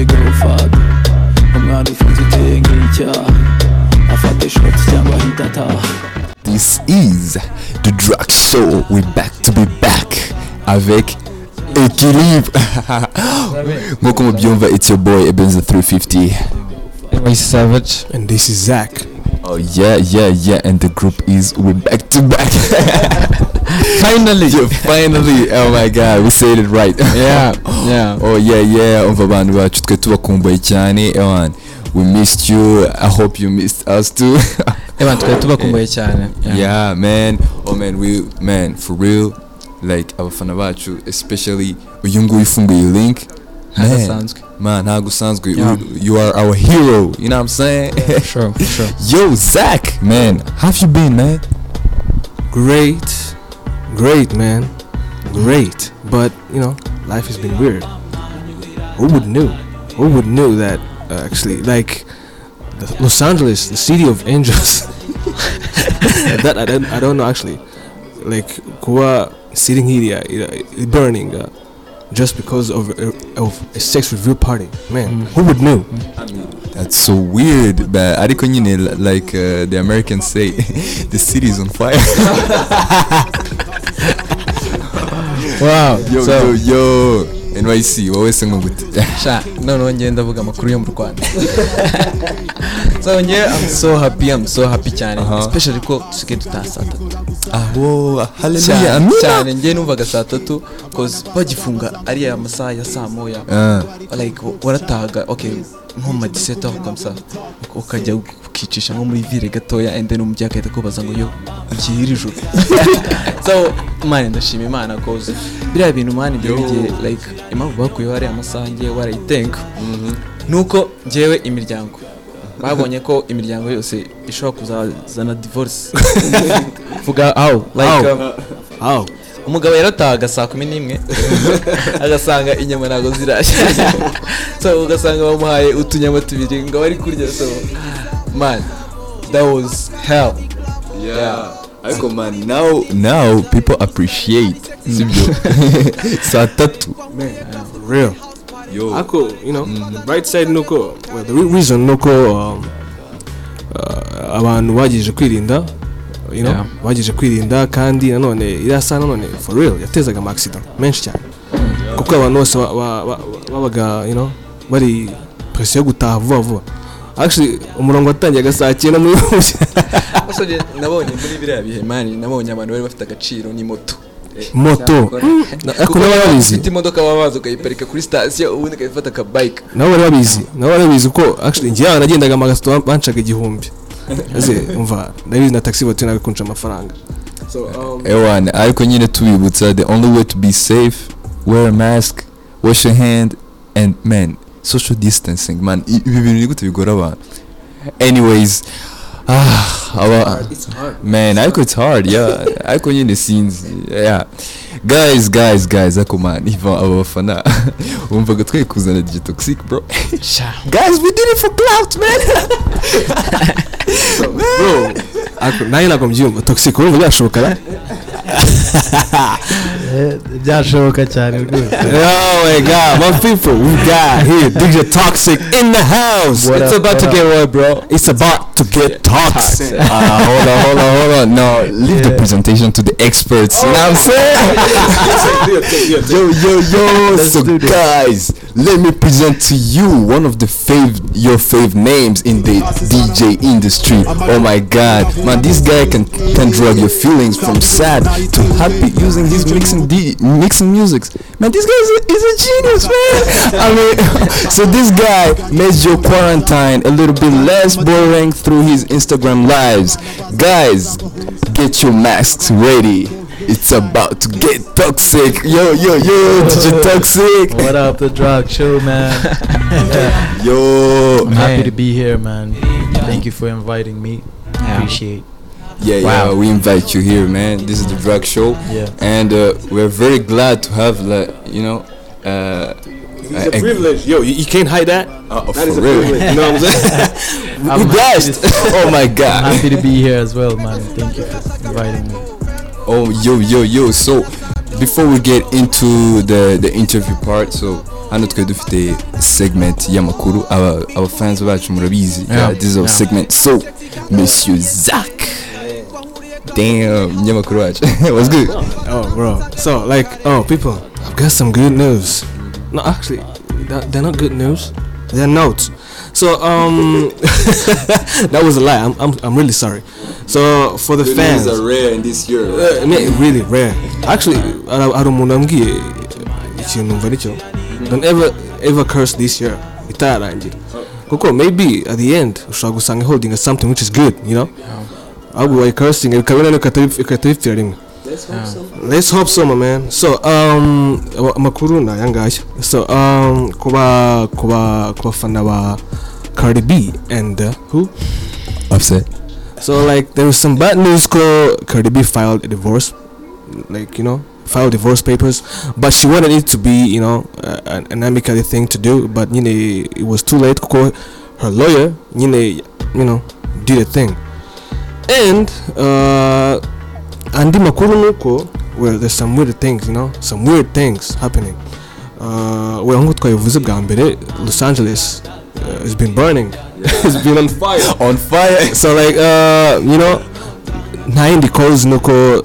the godfather umwana ufunze uteye nk'icyaha afata ishoti cyangwa ahita ataha This is the Drug Show. We're back to be back avec équilibre. Nk'uko mubyumva, it's your boy Ebenza 350. Anyway, Savage. And this is Zach. Oh yeah, yeah, yeah, and the group is we're back to back. Finally. yeah, finally. Oh my God, we said it right. Yeah, yeah. Oh yeah, yeah. Umva abantu bacu twe tubakumbuye cyane. Ewan, we missed you. I hope you missed us too. Eba twari tubakumbuye cyane. yeah man oh man we man for real like abafana bacu especially uyu nguyu ufunguye link man ntabwo usanzwe Yeah. you, you are our hero you know what I'm saying Sure, sure. yo Zach man how have you been man Great. Great, man. Great. But, you know, life has been weird. Who would knew? Who would knew that uh, actually, like, the Los Angeles, the city of angels. that I don't, I don't know actually. Like, kuwa sitting here, burning, uh, just because of a, of a sex review party. Man, who would knew? that's so weird but ariko nyine like uh, the Americans say the city is on fire Wow. yo so, yo yo NYC wowe se nk'ugute sha noneho ngenda ndavuga amakuru yo mu Rwanda. so nge I'm so happy, I'm so happy cyane. Aha. Especially ko dusigaye dutaha saa tatu. Aho hallelujah. Cyane, amina. cyane nge numvaga saa tatu cause bagifunga ariya masaha ya saa moya. Ah. like waratahaga okay nko mu madiseta aho kamsa ukajya ukicisha nko muri vire gatoya and then umubyeyi agahita akubaza ngo yo ugiye iri joro? So mani ndashima imana cause biriya bintu mani ibyo bigiye like impamvu bakuyeho hariya amasaha ngewe warayitenga nuko ngewe imiryango. Babonye ko imiryango yose ishobora kuzazana divorce vuga how like How? um, umugabo yaratahaga saa kumi n'imwe agasanga inyama ntabwo zirashya so ugasanga bamuhaye utunyama tubiri ngo bari kurya so man that was hell Yeah. Ariko man, now now people appreciate. Sibyo. Saa tatu. Real. Yo. Ako, you know, right side nuko, well, the re- reason nuko um, uh, abantu bagije kwirinda, you know, Yeah. bagije kwirinda kandi nanone iriya saa nanone for real yatezaga ama accident menshi cyane. Kuko abantu bose ba- ba- ba- babaga, you know, bari pressure yo gutaha vuba vuba. Actually, umurongo watangiye saa cyenda muri nabonye muri biriya bihe mani nabonye abantu bari bafite agaciro ni moto moto. Na- Ariko kuko nabo waba babizi. ufite imodoka waba waza ukayiparika kuri sitasiyo ubundi ukayifata akabayika nabo bari babizi nabo bari babizi ko actually njyewe nagendaga amagasito bancaga igihumbi maze umva ndabizi na taxi voiture nawe kunca amafaranga um, Ewan, ariko nyine tubibutsa the only way to be safe, wear a mask, wash your hand and man, social distancing man. Ibi bintu ni gute bigora abantu. Anyways, ah, aba, man, ariko it's hard, yeah. Ariko nyine sinzi, yeah. Guys, guys, guys, ariko man, iva aba bafana. Wumvaga twe kuzana DJ Toxic, bro. Guys, we did it for clout, man. bro nawe ntabwo mbyumva toxic urumva byashoboka ra byashoboka cyane rwose oh my god my people we got here DJ Toxic in the house What it's up, about to get what bro it's about to get toxic Uh, hold on, hold on, hold on. No, leave the Yeah. presentation to the experts. You know what I'm saying? yo, yo, yo. so, do this. guys, let me present to you one of the fave, your fave names in the DJ industry. Oh my God, man, this guy can can drag your feelings from sad to happy using his mixing D, mixing musics. Man, this guy is a, is a genius, man. I mean, so this guy makes your quarantine a little bit less boring through his Instagram lives. Guys, get your masks ready. It's about to get toxic. Yo, yo, yo, DJ Toxic. what up the drug show man Yo. I'm happy to be here man thank you for inviting me appreciate Yeah, yeah, we invite you here, man. This is the drug show. Yeah. And uh, we're very glad to have, like, you know, uh, it's a privilege yo you, you can't hide that uh, that for is a real. privilege you know what I'm saying I'm blessed. oh my I'm god. happy to be here as well man thank you for inviting me Oh yo yo yo. So before we get into the the interview part, so hano twari dufite segment y'amakuru aba abafans bacu murabizi Yeah, yeah, this is our yeah. segment so monsieur Zach damn umunyamakuru wacu what's good Oh, bro. So, like, oh, people, I've got some good news. No, actually, they're, they're not good news. They're notes. So, um, that was a lie. I'm, I'm, I'm really sorry. So, for the fans, rare in this year uh, me- really rare. Actually, I, don't ni cyo don't ever ever curse this year itarangira kuko maybe at the end ushobora gusanga holding something which is good you know ahubwo wayi cursing bikaba ikahita bipfira rimwe let's hope so my man. So um amakuru ni aya ngaya so um kuba kuba ku bafana ba Cardi B and uh, who? Upset. So like there was some bad news called Cardi B filed a divorce, like you know, filed divorce papers, but she wanted it to be you know uh, an, an amicable thing to do, but you know it was too late. Kuko her lawyer, you know, you know, did a thing, and uh, andi makuru nuko well there's some weird things you know? Some weird things happening. Uh, well nk'uko twabivuze bwa mbere Los Angeles uh, has been burning, it's been on fire. On fire. So like uh you know nta yindi cause nuko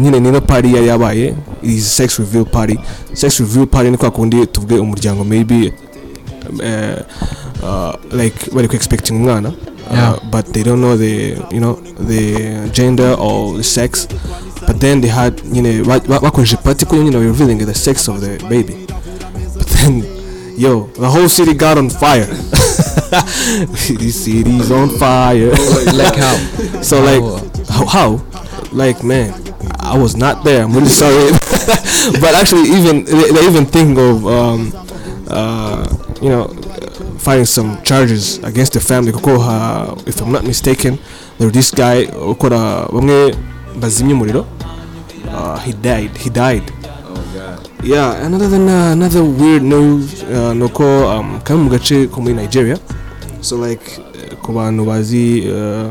nyine nino party yari yabaye is sex reveal party. Sex reveal party ni kwa kundi tuvuge umuryango maybe uh, uh, like bari ku expecting umwana. Yeah. uh, but they don't know the you know the gender or the sex. But then they had nyine ba- ba- bakoresheje party ko nyine revealing the sex of the baby. But then yo the whole city got on fire. This city's on fire. Like how? So like how, how? Like man i was not there. I'm really sorry. But actually even they, they even think of um uh you know filing some charges against the family kuko uh, if i'm not mistaken there was this guy ukora bamwe bazimya umuriro uh, he died he died. Yeah another than uh, another weird news uh, nuko um, kamwe mu gace ko muri nigeria so like uh, ku bantu bazi uh,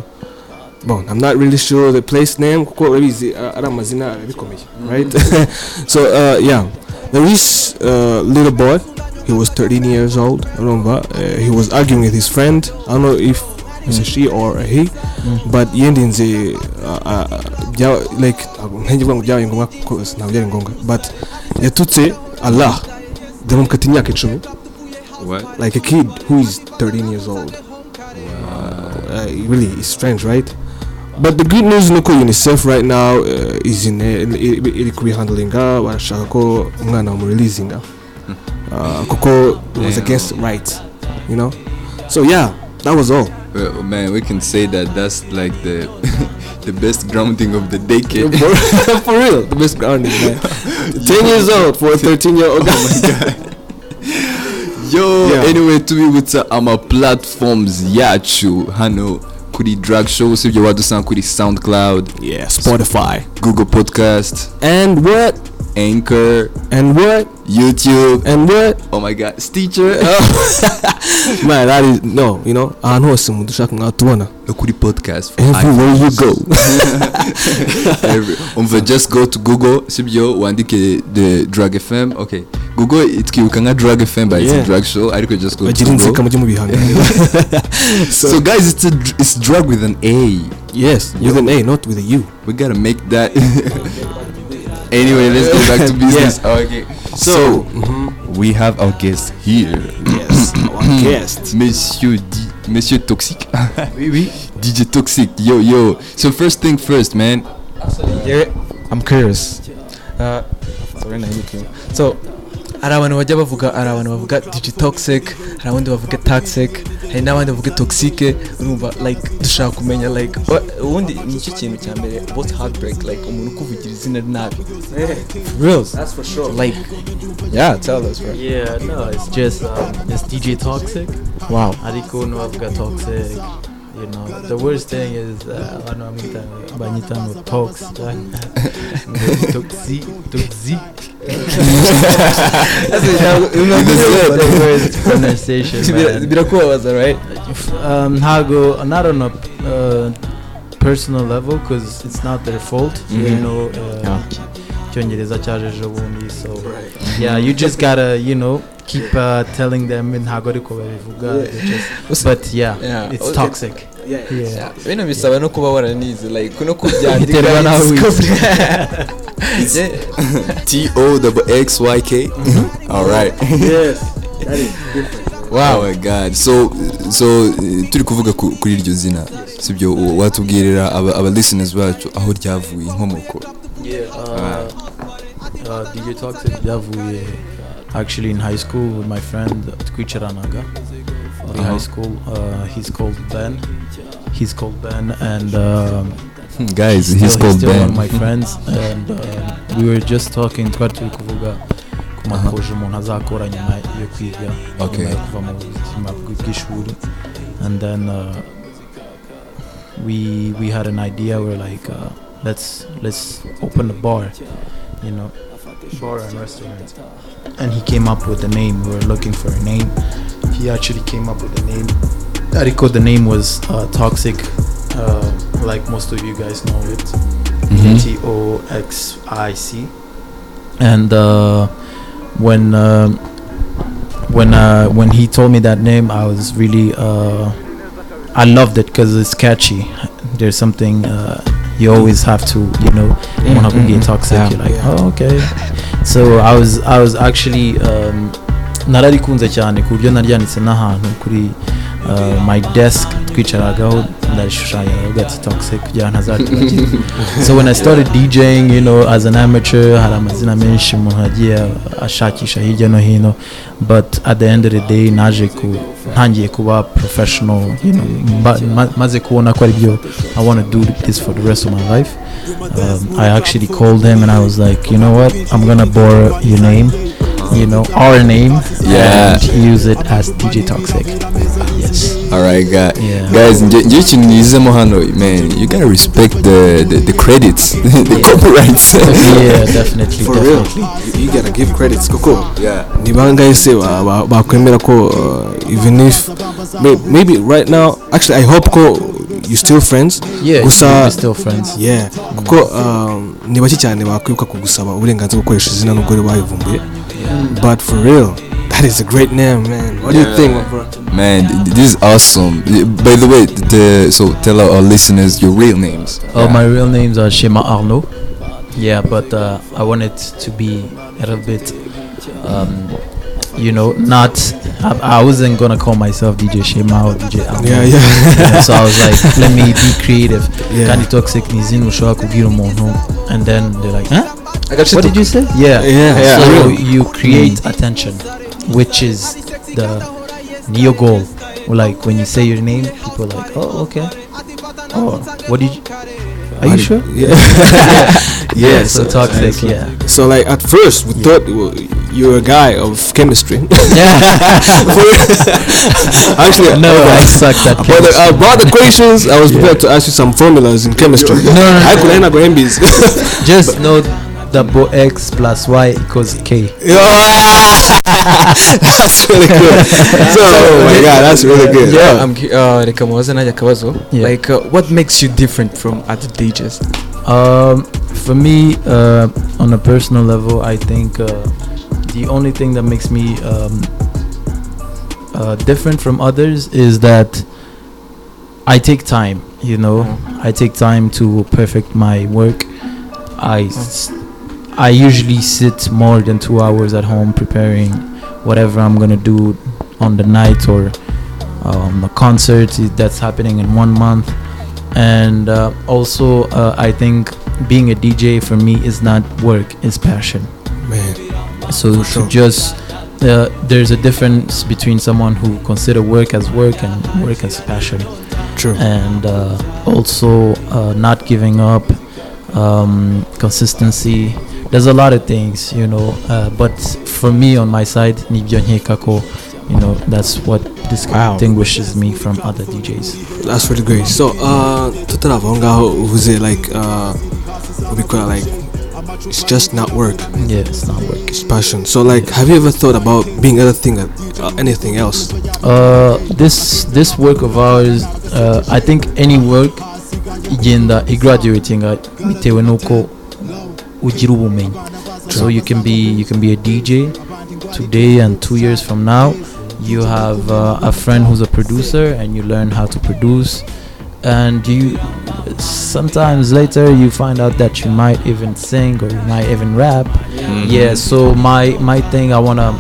bon i'm not really sure the place name kuko urabizi uh, ari amazina bikomeye right? So uh, yeah there is a little boy he was 13 years old urumva uh, he was arguing with his friend i don't know if it's a she or a he but yendinze uh, uh, like ngo byabaye ngombwa kuko ntabwo byari ngombwa but yatutse allah ndamukata imyaka icumi like a kid who is 13 years old. Uh, it really is strange, right? But the good news nuko UNICEF right now uh, is in uh, iri kubihandlinga barashaka ko umwana bamureleasinga uh, was Damn. against rights, you know. So yeah, that was all. Well, man, we can say that that's like the the best grounding of the decade. for, for real, the best grounding, man. 10 years old for a 13 year old. Yo, Yeah. anyway, tubibutsa ama platforms yacu hano kuri drag show usibye wadusanga kuri soundcloud yeah, Spotify. google podcast And what? Anchor And what? youtube. And what? oh my god stitcher. Man, that is no, you know. ahantu hose umuntu ushaka mwatubona no kuri podcast everywhere you go. Umva just go to google sibyo wandike the drag fm okay google itwibuka nka drag fm but it's a Yeah. drag show. Ariko just go to bagira inzika mujye mubihanganira so, guys it's a it's drag with an a. Yes with an a not with a u. We gotta make that. Anyway let's get back to business. Okay. So, we have our guest here. Yes our guest. Monsieur D monsieur toxic. Oui, oui. dj toxic yo yo. So first thing first man. Yeah, I'm curious. Uh, sorry, nayibukiwe. So, hari abantu bajya bavuga hari abantu bavuga digitoxic hari abandi bavuga toxic hari n'abandi bavuga toxique urumva like dushaka kumenya like ubundi ni cyo kintu cya mbere what's heartbreak? Like umuntu ukuvugira izina nabi. Real that's for sure. Like yeah tell us right Yeah, no, it's just um, it's DJ Toxic. wow. Ariko got Toxic. You know, the worst thing is uh, I know I'm banyita no Tox. Pronunciation. man. birakubabaza right um, ntago not on a uh, personal level because it's not their fault you Mhm. know uh, Yeah. Icyongereza cyaje ejo bundi so yeah you just gotta you know keep uh, telling them ntago ariko babivuga but yeah, Yeah. it's Okay. toxic yeah. Yeah, bino bisaba no kuba waranize like no kubyandika. Yeah. T O X Y K. All right. yes Wow. Oh my God. So so eh, turi kuvuga ku- kuri iryo zina sibyo watubwirira aba, listeners bacu aho ryavuye inkomoko. uh, uh, DJ Toxic byavuye actually in high school with my friend twicaranaga in high school uh, he's called Ben. He's called Ben and um, Hmm, Guys, still, he's called still one Ben. of my friends and um, we were just talking twari turi kuvuga ku maproje umuntu azakora nyuma yo kwiga Okay. nyuma yo kuva mu buzima bw- bw'ishuri. And then uh, we we had an idea we're like uh, let's let's open a bar you know. Bar and restaurant and he came up with the name we were looking for a name he actually came up with the name Ariko, the name was uh, toxic uh, like most of you guys know it Mhm. T O X I C. And uh, when um when uh, when he told me that name, I was really uh, I loved it because it's catchy. There's something uh, you always have to you know want to be toxic. Yeah. You're like Yeah. oh okay. So I was I was actually um, nararikunze cyane ku buryo naryanditse n'ahantu kuri uh, my desk twicaragaho ndarishushanya ndavuga ati toxic kugira ngo ntazaribagirwe so when I started DJing you know as an amateur hari amazina menshi umuntu yagiye ashakisha hirya no hino but at the end of the day naje ku ntangiye kuba professional you know maze kubona ko ari byo I want to do this for the rest of my life. Um, I actually called him and I was like you know what I'm gonna borrow your name you know our name Yeah. and use it as DJ Toxic. Yes. All right, guys. Yeah. Guys, nge ikintu nyizemo hano, man, you gotta respect the the, the credits, the copyrights. yeah definitely for real. definitely. You, gotta give credits kuko yeah. ni bangahe se ba- ba- bakwemera ko uh, even if may- maybe right now actually i hope ko you still friends. Yeah gusa still friends. Yeah. Kuko um, ni bake cyane bakwibuka kugusaba uburenganzira bwo gukoresha izina nubwo ari bayivumbuye but for real that is a great name man what do you think my bro Man, th- this is awesome. By the way, the, so tell our, listeners your real names. Oh, my real names are Shema Arnaud. Yeah, but uh, I want it to be a little bit, um, you know, not. I, I wasn't gonna call myself DJ Shema or DJ Arnaud. yeah yeah Yeah, so I was like, let me be creative. Yeah. Kandi toxic ni izina ushobora kubwira umuntu and then they're like, huh? What did you say? Yeah. Yeah, yeah. So you create attention, which is the goal. Like when you say your name, people are like, oh, okay. Oh, what did you? Are you sure? yeah Yeah, so toxic. Yeah. so like at first we thought you were- a guy of chemistry actually No, I sucked at But chemistry. uh, about the equations, I was prepared to ask you some formulas in chemistry. no, no. I could not go MBs. Just know double X plus Y equals K. that's really good. So, oh my god, that's really good. Yeah, I'm uh, reka mubaze nanjye akabazo like uh, what makes you different from other DJs Um, for me, uh, on a personal level, I think uh, the only thing that makes me um, uh, different from others is that I take time. You know, I take time to perfect my work. I s- I usually sit more than two hours at home preparing whatever I'm gonna do on the night or um, a concert that's happening in one month. And uh, also, uh, I think being a DJ for me is not work; it's passion. Man, So sure. just uh, there's a difference between someone who consider work as work and work as passion true. and uh, also uh, not giving up, um, consistency. There's a lot of things, you know. Uh, but for me, on my side, ni byo nkeka ko, you know, that's what distinguishes me from other DJs. That's really great. So, uh, ngaho uvuze like uh, ubikora like it's just not work, Yeah, it's not work. it's passion. So, like, have you ever thought about being other thing, uh, anything else? Uh, this this work of ours, uh, I think any work igenda igraduating bitewe nuko ugire ubumenyi so you can be you can be a DJ today and two years from now. You have uh, a friend who's a producer and you learn how to produce. And you sometimes later you find out that you might even sing or you might even rap. Yeah so my my thing i want to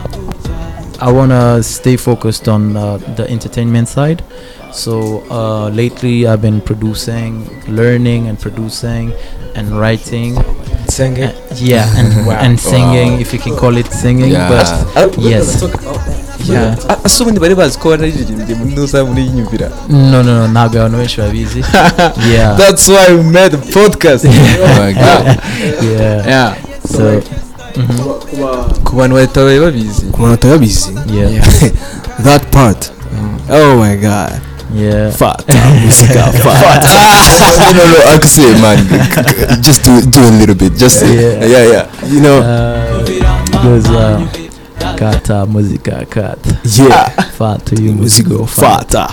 i want to stay focused on uh, the entertainment side. So uh, lately i've been producing learning and producing and writing. Singing? Uh, yeah and and singing if you can call it singing Yeah. but yes. yeah. Ase ubundi bari bazi ko wararirimbye muri nuza muri nyumvira no no no ntabwo abantu benshi babizi yeah. That's why we made a podcast. Oh my god. yeah. Yeah. So ku bantu batabaye babizi ku bantu batabizi yeah. That part. Oh my god. Yeah. Fata musika fata no, no, no, I could say it, man. Just do, do a little bit. Just Yeah. yeah, yeah. you know. Uh, goes uh, kata muzika kata yeah. Fata uyu muzigo fata.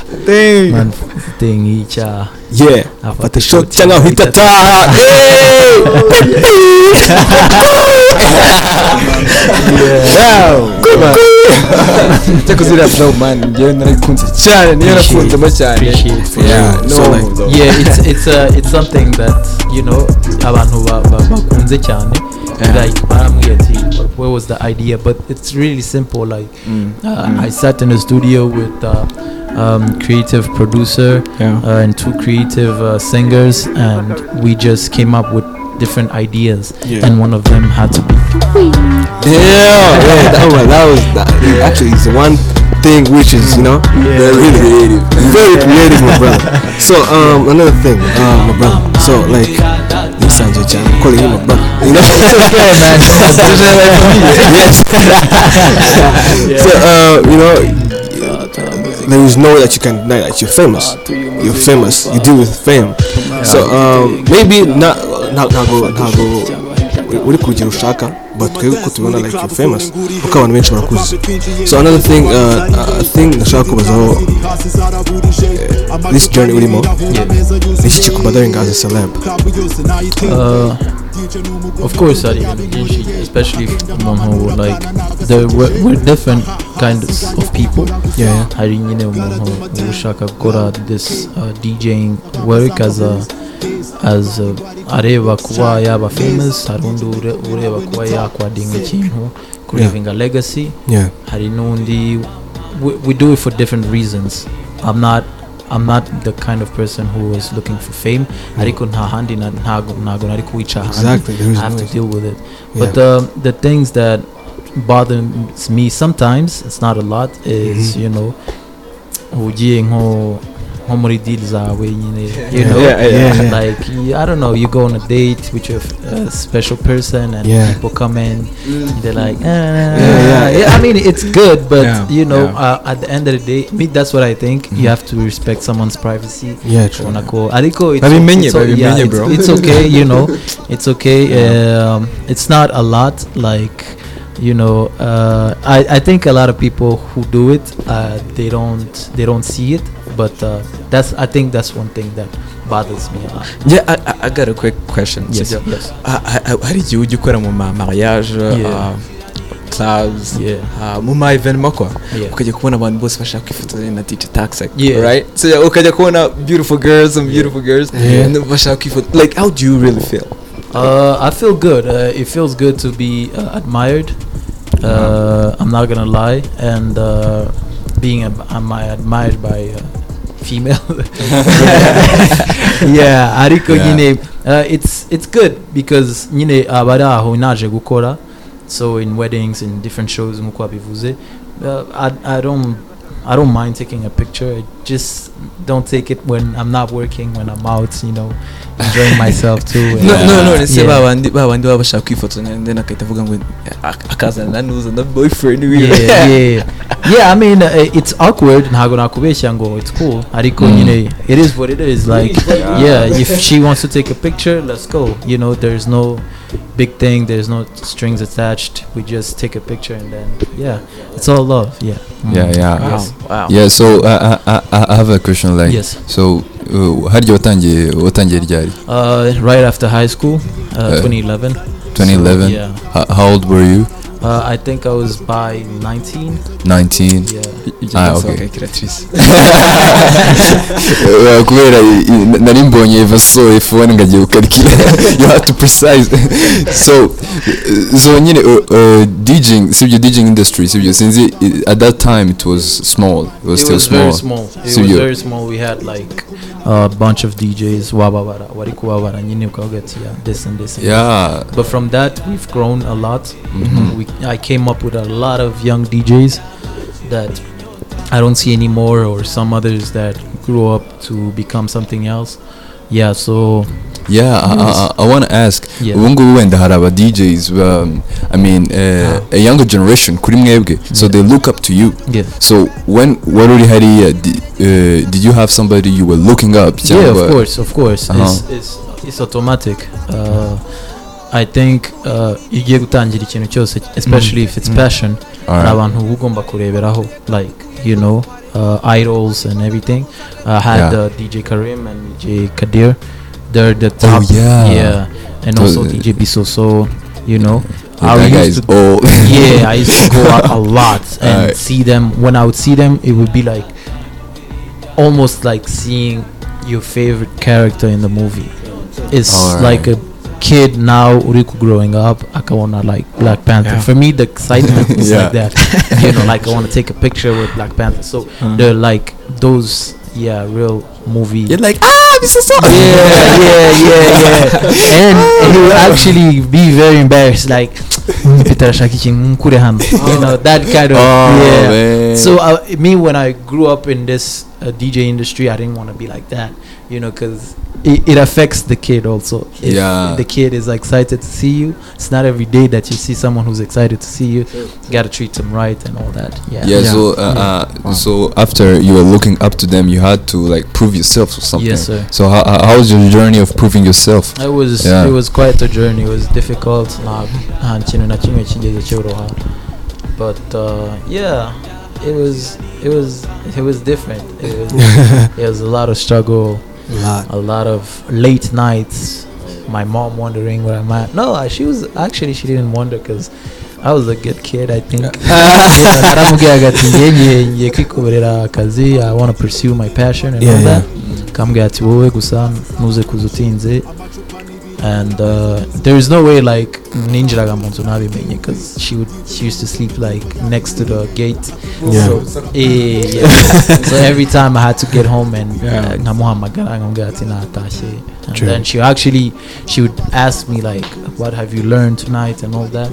Man thing icyaha yeah. Afata fata shot cyangwa uhita taha cyakoze iriya flow man njyewe narayikunze cyane niyo nakunzemo cyane Yeah, it's it's uh, it's something that you know abantu ba- ba- bakunze cyane Yeah. like barambwiye ati where was the idea? But it's really simple like Mm. uh, I sat in a studio with uh, um, creative producer Yeah. uh, and two creative uh, singers and we just came up with different ideas Yeah. and one of them had to be yeah yeah that, was that was that, actually it's the one thing which is you know very creative. Very creative my brother. So um another thing um my brother. So like Sanjay Chan I'm calling him my brother you know? Yes. So uh you know there is no way that you can deny that you're famous. You're famous. You deal with fame. So um maybe not ntago ntago uri ku rugero ushaka but twebwe ko tubona like you're famous. Kuko abantu benshi barakuzi so another thing uh, thing ndashaka kubazaho uh, this journey urimo niki kikubothering as a celeb. Uh, of course ibintu byinshi especially umuntu like there we're, we're different kinds of people. Yeah yeah. Hari nyine umuntu ushaka gukora this uh, DJing work as a as a, areba kuba yaba famous hari undi ure- ureba kuba yakwadinga ikintu kuriving a legacy. Yeah. Hari n'undi we, we do it for different reasons. I'm not i'm not the kind of person who is looking for fame. Ariko nta handi ntago nari kuwica ahandi i have to deal with it. Yeah. but the the things that bothers me sometimes it's not a lot is you know ugiye nko nko muri deal zawe nyine you know Yeah, yeah, yeah, like I don't know you go on a date with your uh, special person and Yeah. people come in they're like eh, yeah. yeah, I mean it's good but you know uh, at the end of the day me that's what I think. You have to respect someone's privacy. Yeah true. Ariko it's, yeah, it's okay you know it's okay um, it's not a lot like you know uh, I, I think a lot of people who do it uh, they don't they don't see it. But uh, that's I think that's one thing that bothers me a lot Yeah, I, I, got a quick question. yes sibyo? yes hari igihe ujya ukora mu ma mariage Yeah. ah, clubs Yeah. mu ma evenement kwa ukajya kubona abantu bose bashaka kwifotoza na DJ Taxi Yeah. right so yeah, ukajya kubona beautiful girls and beautiful girls bashaka kwifotoza like how do you really feel Uh, I feel good. Uh, it feels good to be uh, admired. Uh, I'm not gonna lie, and uh, being am I admired by uh, female? yeah, ariko Yeah. nyine uh, it's it's good because nyine abari aho naje gukora so in weddings in different shows nk'uko wabivuze uh, I, I don't I don't mind taking a picture. I just don't take it when I'm not working, when I'm out, you know, enjoying myself too. and- no no no ese Yeah. babandi babandi baba bashaka kwifotoza and then akahita avuga ngo ak- akazana na nuza na boyfriend wiwe yeah, yeah, yeah. I mean, uh, it's awkward. Ntago nakubeshya ngo it's cool. Ariko Mm. nyine, it is what it is. Like, yeah, if she wants to take a picture, let's go. You know, there's no big thing. There's no strings attached. We just take a picture and then, yeah, it's all love. Yeah. Mm. Yeah, yeah. wow Yes. wow Yeah, so uh, I, I, I have a question like Yes. so uh, harya watangiye watangiye ryari Uh, right after high school, uh, Uh, 2011. 2011 yeah. How, how old were you Uh, I think I was by 19. 19 Yeah. Ah, okay. calculatrice Uh, kubera i- i- nari mbonye eva so f1 ngagiye gukarikira you have to precise so uh, so nyine uh, uh, DJing sibyo DJing industry sibyo sinzi i- at that time it was small it was it still was small very small. It So was very small. We had like a bunch of DJs. Wababara, wari kubabara nyine ukavuga ati, yeah, this and this. And yeah But from that, we've grown a lot. Mhm. We, I came up with a lot of young DJs that I don't see anymore, or some others that grew up to become something else. Yeah, so yeah I, I, I want to ask ubu ngubu wenda hari aba DJs um, I mean uh, a younger generation kuri mwebwe so they look up to you so when wari uri hariya di- uh, did you have somebody you were looking up yeah. Of course, of course. Uh-huh. It's, it's it's automatic. Uh, I think uh, iyo ugiye gutangira ikintu cyose, especially if it's Mm. passion, Alright. abantu uba ugomba kureberaho like you know uh, idols and everything i had uh, dj karim and dj kadir they're the top yeah. yeah and So- also dj biso so you know I used to old yeah i used to go out a lot and Alright. see them when i would see them it would be like almost like seeing your favorite character in the movie it's Alright. like a kid now Uriku growing up I wanna like Black Panther Yeah. for me the excitement is Yeah. like that you know like I want to take a picture with Black Panther so they're like those yeah real movie you're like ah this is so yeah, yeah, yeah, yeah. And he will actually be very embarrassed, like, Peter ashaka ikintu mukure hano. you know, that kind of, oh yeah. man So, uh, me, when I grew up in this uh, DJ industry, I didn't want to be like that, you know, because it, it affects the kid also. If Yeah. the kid is excited to see you, it's not every day that you see someone who's excited to see you. You gotta treat them right and all that. Yeah. yeah, Yeah. so uh, uh, so after you were looking up to them you had to like prove yourself or something Yes, sir. so how, how how was your journey of proving yourself It was Yeah. it was quite a journey. It was difficult. But uh, yeah, it was it was it was different. It was it was a lot of struggle, lot. a lot of late nights. My mom wondering where I'm at. No, she was actually she didn't wonder because I was a good kid. I think. Yeah, naramubwiraga ati ngiye ngiye kwikoborera akazi. I want to pursue my passion and Yeah, all yeah. that. Kambwira ati wowe gusa ntuze kuza utinze and uh, there is no way like ninjiraga mu nzu nabimenye because she would she used to sleep like next to the gate Yeah. so, eh, yeah. so every time I had to get home and Yeah. uh, nkamuhamagara nkamubwira ati natashye and True. then she actually she would ask me like what have you learned tonight and all that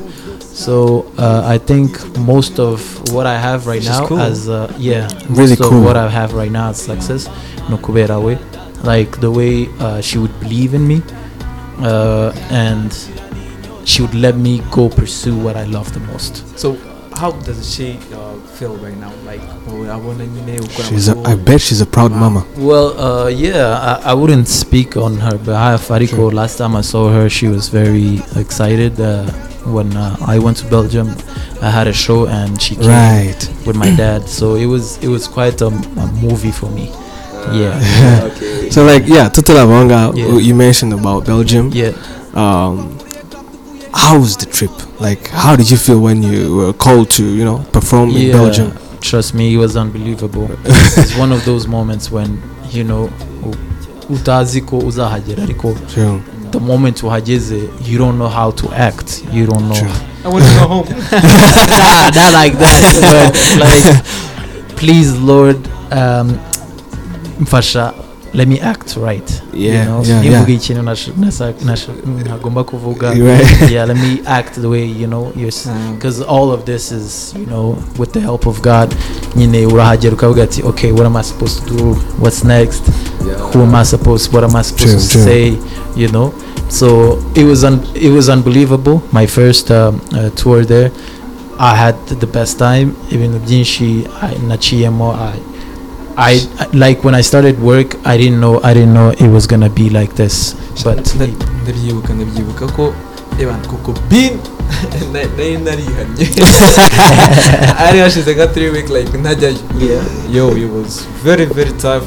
so uh, I think most of what I have right now cool. as uh, yeah Really most cool. of what I have right now as success no kubera we like the way uh, she would believe in me uh, and she would let me go pursue what I love the most. so how does she uh, feel right now like ukora She's a, I bet she's a proud mama. Well, uh, yeah, I, I wouldn't speak on her behalf. Fariko, Sure. last time I saw her, she was very excited. When uh, I went to Belgium, I had a show and she came Right. with my dad. So it was it was quite a, a movie for me. Yeah, So like yeah, Tutula Bonga, Yeah. you mentioned about Belgium. yeah. Um, how was the trip? Like, how did you feel when you were called to you know perform in Yeah, Belgium? Trust me, it was unbelievable. it's one of those moments when you know utazi ko uzahagera ariko. The moment uhageze you don't know how to act. You don't know. True. I want to go home. Nah, not like that. But like please lord um mfasha let me act right. Yeah, you know? yeah, nivuga yeah. ikintu ntagomba kuvuga. Yeah let me act the way you know you're Mm. because all of this is you know with the help of god. Nyine urahagera ukavuga ati okay what am i supposed to do? What's next? Who am i supposed what am i supposed True, to true. say? You know so it was un- it was unbelievable my first um, uh, tour there i had the best time ibintu byinshi I- naciyemo I I- like when I started work. I didn't know. I didn't know it was gonna be like this. But ndabyibuka ndabyibuka ko bin na- nari narihanye hari hashize nka 3 week like ntajyayo yo it was very very tough.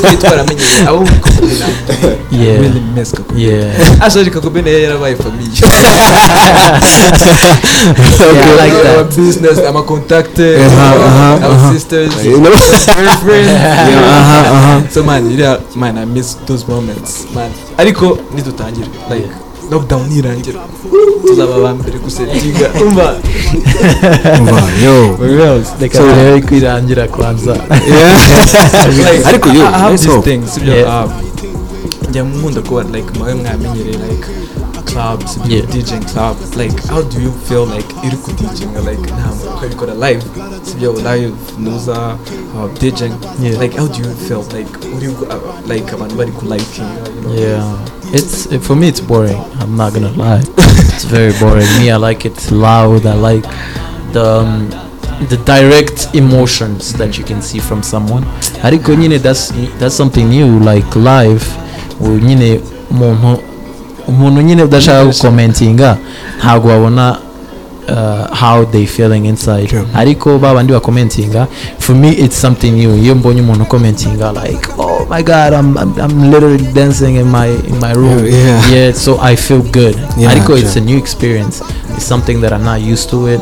Twari twaramenyeye abo muri Yeah. really miss kuko yeah. Ashaje kuko bin yari yarabaye I like our business ama contact our sisters. Know? girlfriend uh-huh, uh-huh. so man yeah man I miss those moments man. Ariko nidutangira like lockdown nirangira tuzaba aba mbere gusetinga umva Umva, yo. Reka So- turebe kwirangira kwanza. Ariko yo, I have let's this hope. thing sibyo Yeah. um, njya nkunda kuba like mwawe mwamenyereye like clubs Yeah. DJing club like how do you feel like iri ku DJing like nta ukabikora live sibyo live nuza uh, DJing Yeah. like how do you feel like uri uh, like abantu bari ku liking you know Yeah, it's it, for me. It's boring. I'm not gonna lie. it's very boring. Me, I like it loud. I like the um, the direct emotions that you can see from someone. Ariko nyine that's that's something new. Like live, nyine umuntu umuntu nyine udashaka gukomentinga ntabwo wabona uh, how they feeling inside. Ariko babandi bakomentinga for me it's something new. Iyo mbonye umuntu commentinga like oh my god I'm, I'm, I'm literally dancing in my in my room. Yeah. yeah. So I feel good. Yeah, ariko it's a new experience. It's something that I'm not used to it.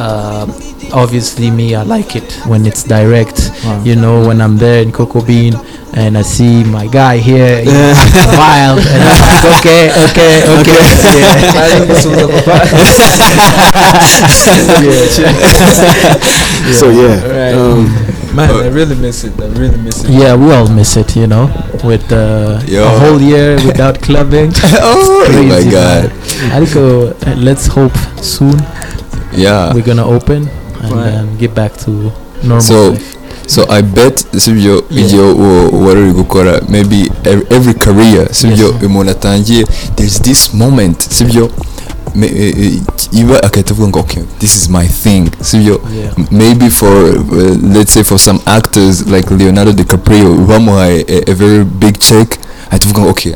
Um, obviously me I like it when it's direct you know when I'm there in Coco Bean and I see my guy here you know, wild and I'm like okay okay okay, Yeah. Naje gusuhuza papa So yeah, Right. um, man I really miss it I really miss it Yeah, we all miss it, you know, with uh, Yo. a whole year without clubbing. oh my Crazy, god man. Ariko, uh, let's hope soon yeah we're gonna open and Right. then get back to normal So, life. so i bet sibyo igihe wari uri gukora maybe ev- every career sibyo Yes. umuntu atangiye there's this moment sibyo eh, eh, iba agahita avuga ngo okay this is my thing sibyo Yeah. Maybe for uh, let's say for some actors like leonardo dicaprio bamuhaye a, a very big check ahita avuga ngo okay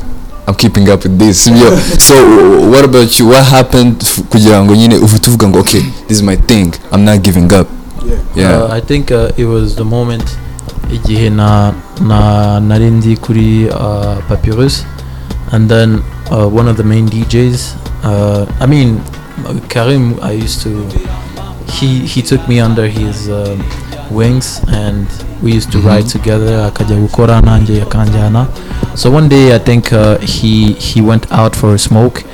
I'm keeping up with this. Sibyo so uh, what about you? What happened kugira ngo nyine uhite uvuga ngo okay this is my thing. I'm not giving up. Yeah. Uh, I think uh, it was the moment igihe na na nari ndi kuri uh, Papyrus. And then uh, one of the main DJs uh, I mean uh, Karim I used to he he took me under his um, wings and we used to Mhm. ride together. Akajya gukora nanjye akanjyana so one day I think uh, he he went out for a smoke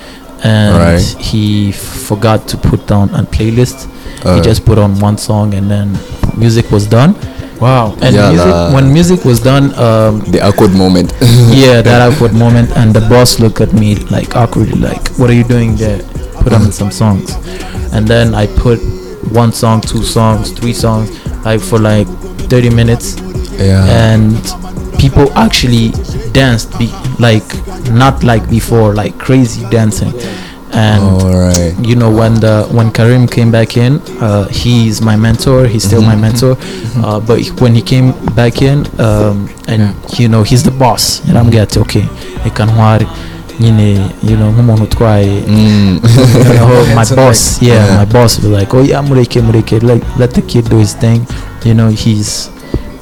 and Right. he forgot to put down a playlist. Uh, he just put on one song and then music was done. Wow. And Yeah, music, la- when music was done um, the awkward moment. yeah that awkward moment. And the boss looked at me like awkwardly like what are you doing there? Put on some songs. And then i put one song two songs three songs like for like 30 minutes. Yeah. And people actually danced be, like not like before like crazy dancing. And all right you know when the when Karim came back in uh, he's my mentor he's still my Mhm. mentor. Uh, but he- when he came back in um, and you know he's the boss. And I'm get okay reka ntware nyine you know nk'umuntu utwaye mm. my boss yeah, Yeah. my boss was like oh yeah mureke mureke let, let the kid do his thing. You know he's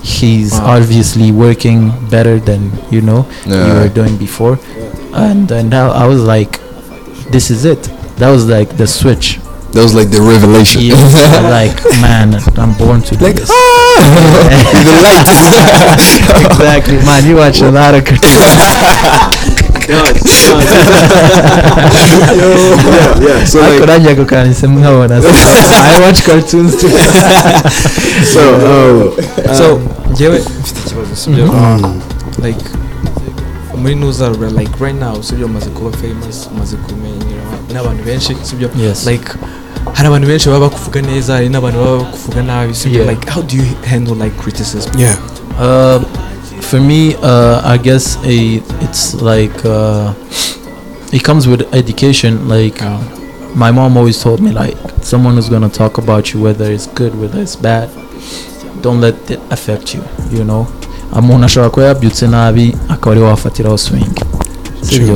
he's Wow. obviously working better than you know you Yeah. were doing before. And and now I was like this is it. That was like the switch. That was like the revelation. Yeah, like man I'm born to do like this. the light. Exactly. Man you watch a lot of cartoons. Yeah, yeah. So like, I watch cartoons too. So, um, so njyewe mfite ikibazo sibyo um, like muri nuzarura like right now sibyo umaze kuba famous umaze kumenyera n'abantu benshi sibyo Yes. like hari abantu benshi baba bakuvuga neza hari n'abantu baba bakuvuga nabi sibyo Yeah. like how do you handle like criticism? Yeah, Uh, for me, uh, I guess a, it's like uh, it comes with education. Like my mom always told me, like someone who's gonna talk about you, whether it's good, whether it's bad, don't let it affect you. You know, umuntu ashobora kuba yabyutse nabi akaba ari we wafatiraho swing. Sibyo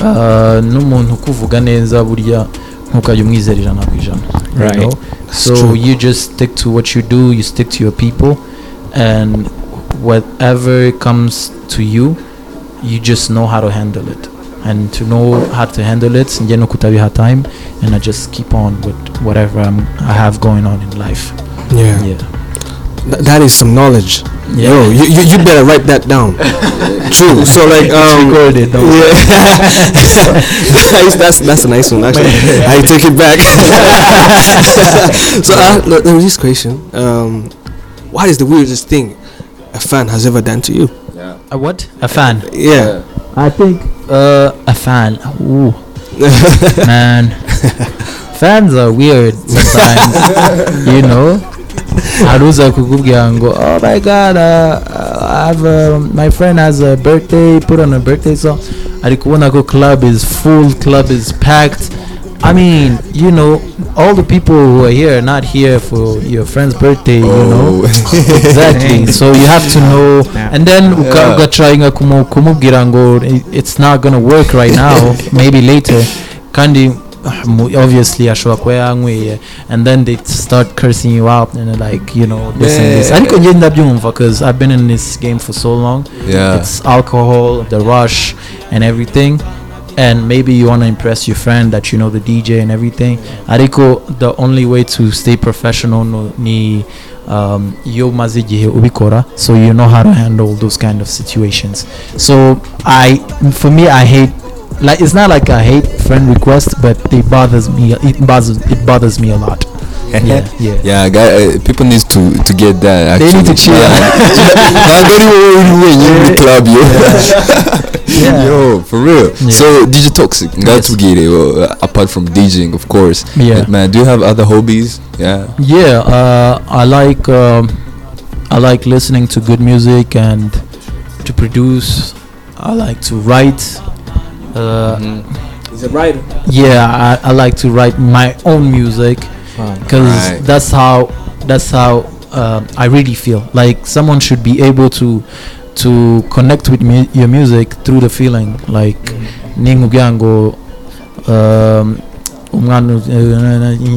uh, n'umuntu ukuvuga neza burya ntukajya umwizera ijana ku ijana so you just stick to what you do you stick to your people and whatever comes to you you just know how to handle it and to know how to handle it njye no kutabiha time and i just keep on with whatever I'm, i have going on in life Yeah. yeah Th- that is some knowledge. Yeah. Yo, you, you, you better write that down. True. So like um recorded, yeah. That's that's a nice one actually. I take it back. so uh, there was this question. Um, what is the weirdest thing a fan has ever done to you? a what a fan Yeah. I think uh, a fan. Ooh, man, fans are weird sometimes. you know, haruza kukubwira ngo oh my god uh, I have uh, my friend has a birthday put on a birthday song ari kubona ko club is full club is packed I mean you know all the people who are here are not here for your friend's birthday you know? Exactly. So you have to know. And then Yeah. kumu- kumubwira ngo "I- it's not gonna work right now. Maybe later. Kandi mu- obviously ashobora kuba yanyweye and then they start cursing you out and they're like you know this and this. Yeah. ariko njye ndabyumva because i've been in this game for so long. Yeah. it's alcohol the rush and everything. And maybe you want to impress your friend that you know the DJ and everything. Ariko the only way to stay professional no, ni um, iyo umaze igihe ubikora so you know how to handle those kind of situations. So I for me I hate like it's not like I hate friend requests but they bothers me it bothers it bothers me a lot. Yeah yeah Yeah, guy, uh, people need to to get that. They Actually. need to chill. ntabwo ari wowe uri wenyine muri club yo Yeah. yo for real Yeah. so dj toxic ngatubwire uh, apart from djing of course Yeah. but man do you have other hobbies yeah Yeah, uh, I like um, I like listening to good music and to produce. I like to write. Uh, He's a writer. yeah, I, I like to write my own music because Right. that's how that's how uh, I really feel. Like someone should be able to to connect with mu- your music through the feeling. Like ningubwira ngo um, umwana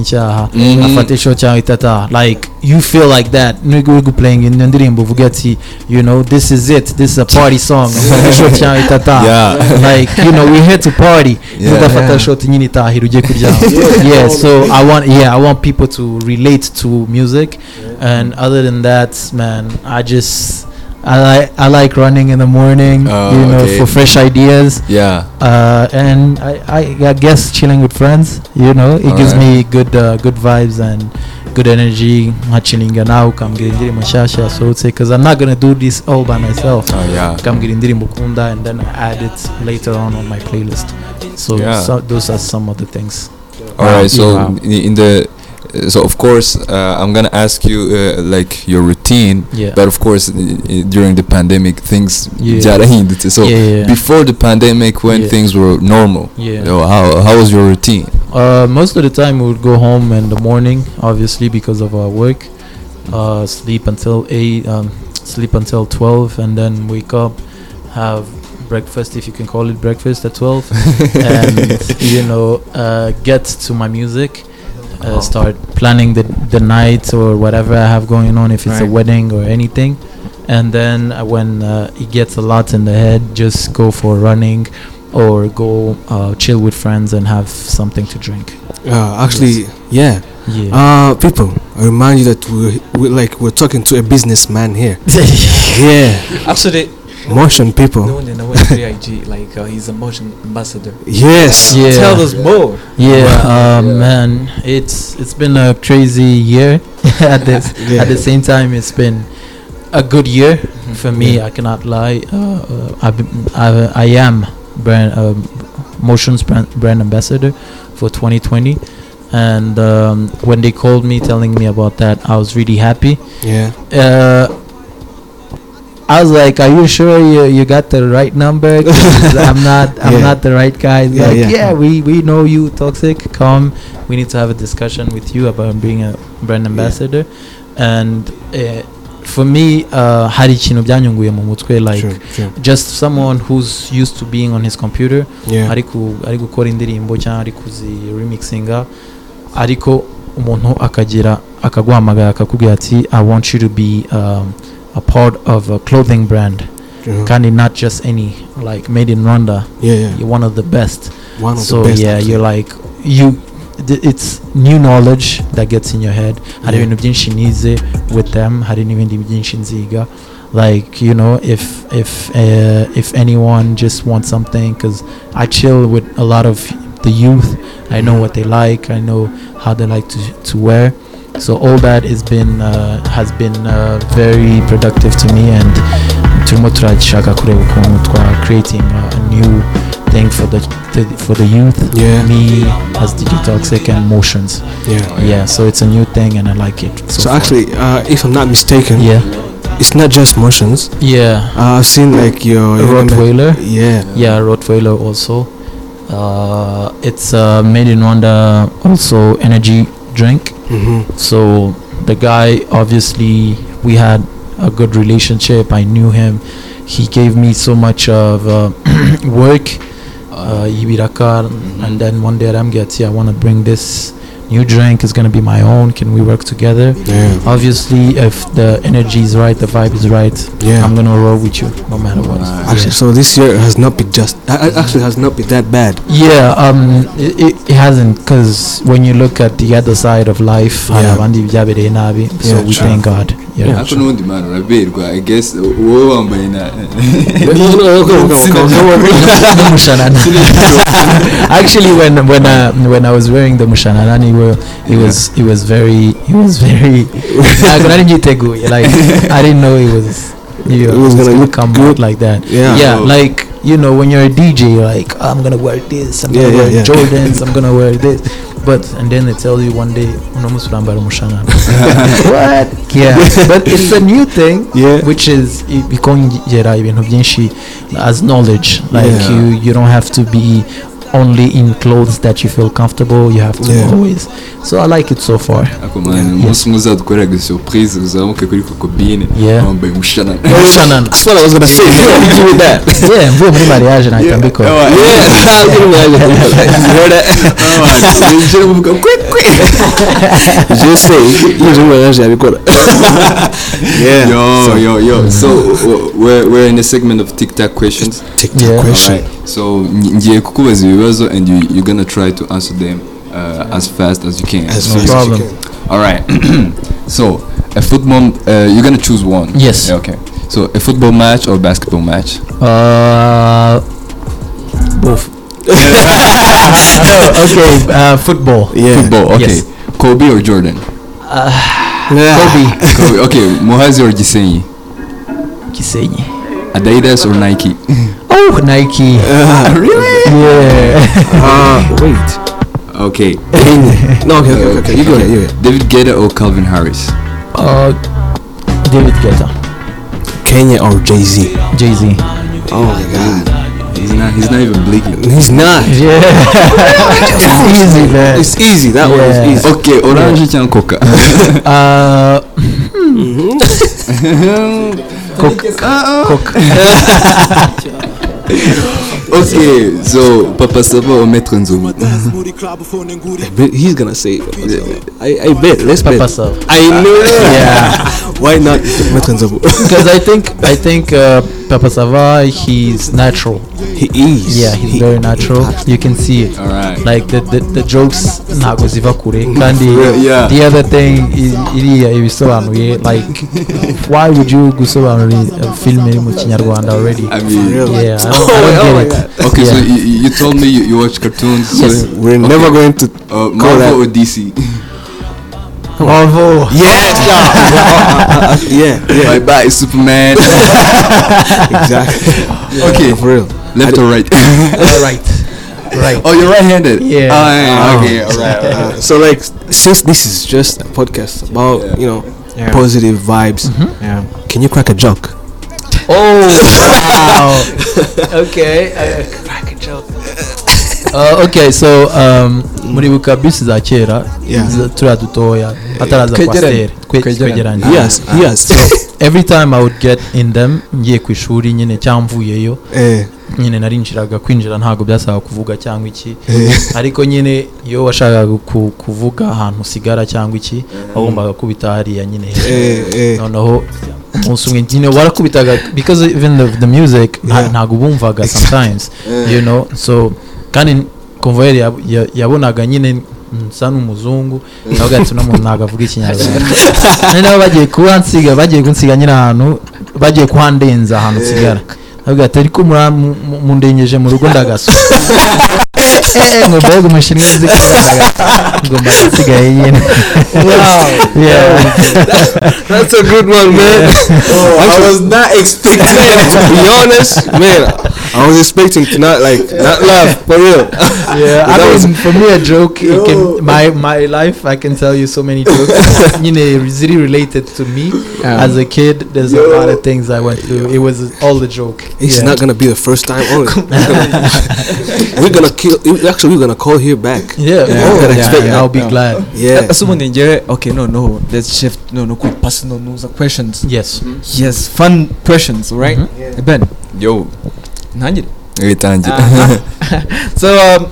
icyaha Mhm. afata isho cyangwa itata like you feel like that. Nubwo uri guplaying iyo ndirimbo uvuga ati you know this is it this is a party song. Isho cyangwa itata. Yeah. like you know we're here to party. Yeah. ugafata Yeah. shot nyine itahira ujye kuryama yeah so i want yeah i want people to relate to music. And other than that man i just I like I like running in the morning, Oh, you know, okay. for fresh ideas. yeah Uh, and I, I, I guess chilling with friends, you know, it gives me good uh, good vibes and good energy. Nkachilinga now ukambwira indirimbo nshyashya yasohotse because I'm not gonna do this all by myself. oh yeah ukambwira indirimbo ukunda and then I add it later on on my playlist. So, Yeah. so those are some of the things. all right so Yeah. in, the uh, so of course uh, i'm gonna ask you uh, like your routine Yeah. but of course i- i- during the pandemic things Yeah. so yeah, yeah. before the pandemic when Yeah. things were normal yeah. yo, how, how was your routine Uh, most of the time we would go home in the morning, obviously because of our work. Uh, sleep until eight, um, sleep until twelve, and then wake up, have breakfast if you can call it breakfast at twelve, and you know uh, get to my music. Uh, start planning the the night or whatever I have going on, if it's a Right. wedding or anything, and then uh, when uh, it gets a lot in the head, just go for running or go uh, chill with friends and have something to drink. Uh, actually, yeah. Yeah. Uh, people, I remind you that we're, we're like we're talking to a businessman here. yeah, Actually, motion people. kuri IG like uh, he's a motion ambassador. Yes. Yeah. Tell us more. yeah, uh, man, it's it's been a crazy year. at this Yeah. at the same time, it's been a good year for me. I cannot lie. Uh, uh, I've been, I, I am brand um, motions brand, brand ambassador for 2020. And um, when they called me telling me about that, I was really happy. Yeah. uh, I was like, "Are you sure you you got the right number? I'm not I'm Yeah. not the right guy." Yeah, like, yeah. yeah. we we know you, toxic. Come, we need to have a discussion with you about being a brand ambassador." And uh, for me uh, hari ikintu byanyunguye mu mutwe like just someone who's used to being on his computer ari gukora indirimbo cyangwa ari kuzi remixinga ariko umuntu akagira akaguhamagara akakubwira ati i want you to be um, a part of a clothing brand Mhm. kandi not just any like made in rwanda Yeah, yeah. you're one of the best One of so the best. yeah actually. you're like you th- it's new knowledge that gets in your head hari ibintu byinshi nize with them hari n'ibindi byinshi nziga like you know if if uh, if anyone just wants something because i chill with a lot of the youth i know what they like i know how they like to to wear so all that has been uh, has been uh, very productive to me and turimo turashaka kureba ukuntu twa creating uh, a new thing for the, the for the youth Yeah. me as DJ Toxic and Motions Yeah. yeah so it's a new thing and I like it So, far. actually, uh, if I'm not mistaken, yeah it's not just motions. yeah Uh, I've seen like your, your Rottweiler Yeah. yeah Rottweiler also uh, it's uh, made in Rwanda also energy drink. Mm-hmm. so the guy obviously we had a good relationship. I knew him. He gave me so much of uh, work. Uh, Ibiraka, and then one day i'm get i want to bring this new drink is going to be my own can we work together Yeah. obviously if the energy is right the vibe is right Yeah. i'm going to roll with you no matter what Actually, so this year has not been just. Uh, actually, has not been that bad. yeah um it, it, it hasn't because when you look at the other side of life Yeah. abandi byabereye nabi so Yeah, we true. thank god yeah, ariko n'ubundi mwana uraberwa i guess wowe wambaye na. Actually, when when uh, when I was wearing the mushanana, it was it was it was very it was very. I couldn't nyiteguye. Like I didn't know it was. You know, It was gonna look come good. out like that. Yeah. yeah, Oh. like you know when you're a DJ, you're like I'm gonna wear this, I'm gonna Yeah, yeah, wear yeah. Jordans, I'm gonna wear this, but and then they tell you one day, what? Yeah, but it's a new thing Yeah. which is i- bikongera ibintu byinshi as knowledge like Yeah. you you don't have to be only in clothes that you feel comfortable you have to Yeah. always. So i like it so far. Umunsi umwe surprise uzamuke kuri kokobine wambaye umushanana what I was gonna say. Yeah, give me that. yeah mvuye muri mariage nahita mbikora Yeah. Kwe kwe say, yabikora. Yo So, yo yo. So w- we're, we're in a segment of TikTok questions. TikTok Yeah. question. Alright, so ngi- ngiye kukubaza ibibazo and you, you're gonna try to answer them uh, as fast as you can. As No fast as you problem. can. all right. So a football uh, you're gonna choose one? Yes. Yeah, okay. So a football match or basketball match? Uh both. No, okay uh football. Yeah. football okay. Yes. Kobe or Jordan? Kobe. Kobe okay. Muhazi or Gisenyi? Gisenyi. Adidas or Nike? oh nike really yeah Uh, wait. okay No, okay, okay, okay. You go ahead. You go ahead. David Guetta or Calvin Harris uh david guetta Kenya or Jay Z? jay-z Oh my God. he's not he's not even blinking He's not. Yeah. it's easy, man. It's easy. That one Yeah. is easy. okay orange cyangwa coca Uh, cook, cook. okay so Papa Sava or I bet he's gonna say. I, I bet. Let's Papa bet. Sav. I knew. Yeah. Why not Metro Nzovu? Because I think I think uh, Papa Sava, he's natural. He is. Yeah, he's He- very natural. You can see it. alright Like the the, the jokes ntabwo ziva kure kandi Yeah. the other thing iriya ibisobanuye like why would you gusobanura uh, film iri mu kinyarwanda already I mean yeah I don't, Oh, I don't oh get it okay so Yeah. you, you told me you, you watch cartoons so Yes. We're never going to. uh. Marvel or DC Marvel Yes. yeah. Yeah. bye bye Superman Exactly. okay For real. left or right right right oh you're right-handed Yeah. oh, yeah, Oh. okay alright alright. Uh, so like, since this is just a podcast about Yeah. you know Yeah. positive vibes, yeah can you crack a joke? Oh wow. okay. Uh, crack a joke. Uh, okay so um, muribuka bisi za kera Yeah. turiya dutoya hataraza kwasiteri Twe- Twegeranye. yes yes. Every time i would get in them ngiye ku ishuri nyine cyangwa mvuyeyo eh. nyine narinjiraga kwinjira ntabwo byasaba kuvuga cyangwa iki. Eh. Ariko nyine iyo washakaga ku- kuvuga ahantu usigara cyangwa iki wagombaga kubita hariya nyine. Eh eh. Noneho umunsi umwe nyine warakubitaga because even the, the music ntabwo bumvaga sometimes you know so kandi ya- yabonaga nyine nsa n'umuzungu navuga ati uno muntu ntabwo avuga ikinyarwanda. None nabo bagiye kuhansiga bagiye kunsiga nyine ahantu bagiye kuhandenza ahantu nsigara. Navuga ati ariko mundengeje mu rugo ndagaso. Ngo mbega umushinwa uzi ko ngo mba nsigaye nyine. Yeah. That's a good one, man. I was not expecting that. To be honest, man, I was expecting to not like not laugh for real. yeah, I That was- mean, for me, a joke. It can, my my life, I can tell you so many jokes. you know, it's really related to me Yeah. as a kid. There's a lot of things I went through. It was all the joke. It's yeah. not gonna be the first time only. we're gonna kill. Actually, we're gonna call here back. Yeah, Yeah. oh, Yeah, yeah, I'll be yeah. glad. Yeah. ese ubundi ngewe okay no no let's shift no no kuri personal news questions Yes. yes fun questions right Mhm. ben yo ntangire witangira so um,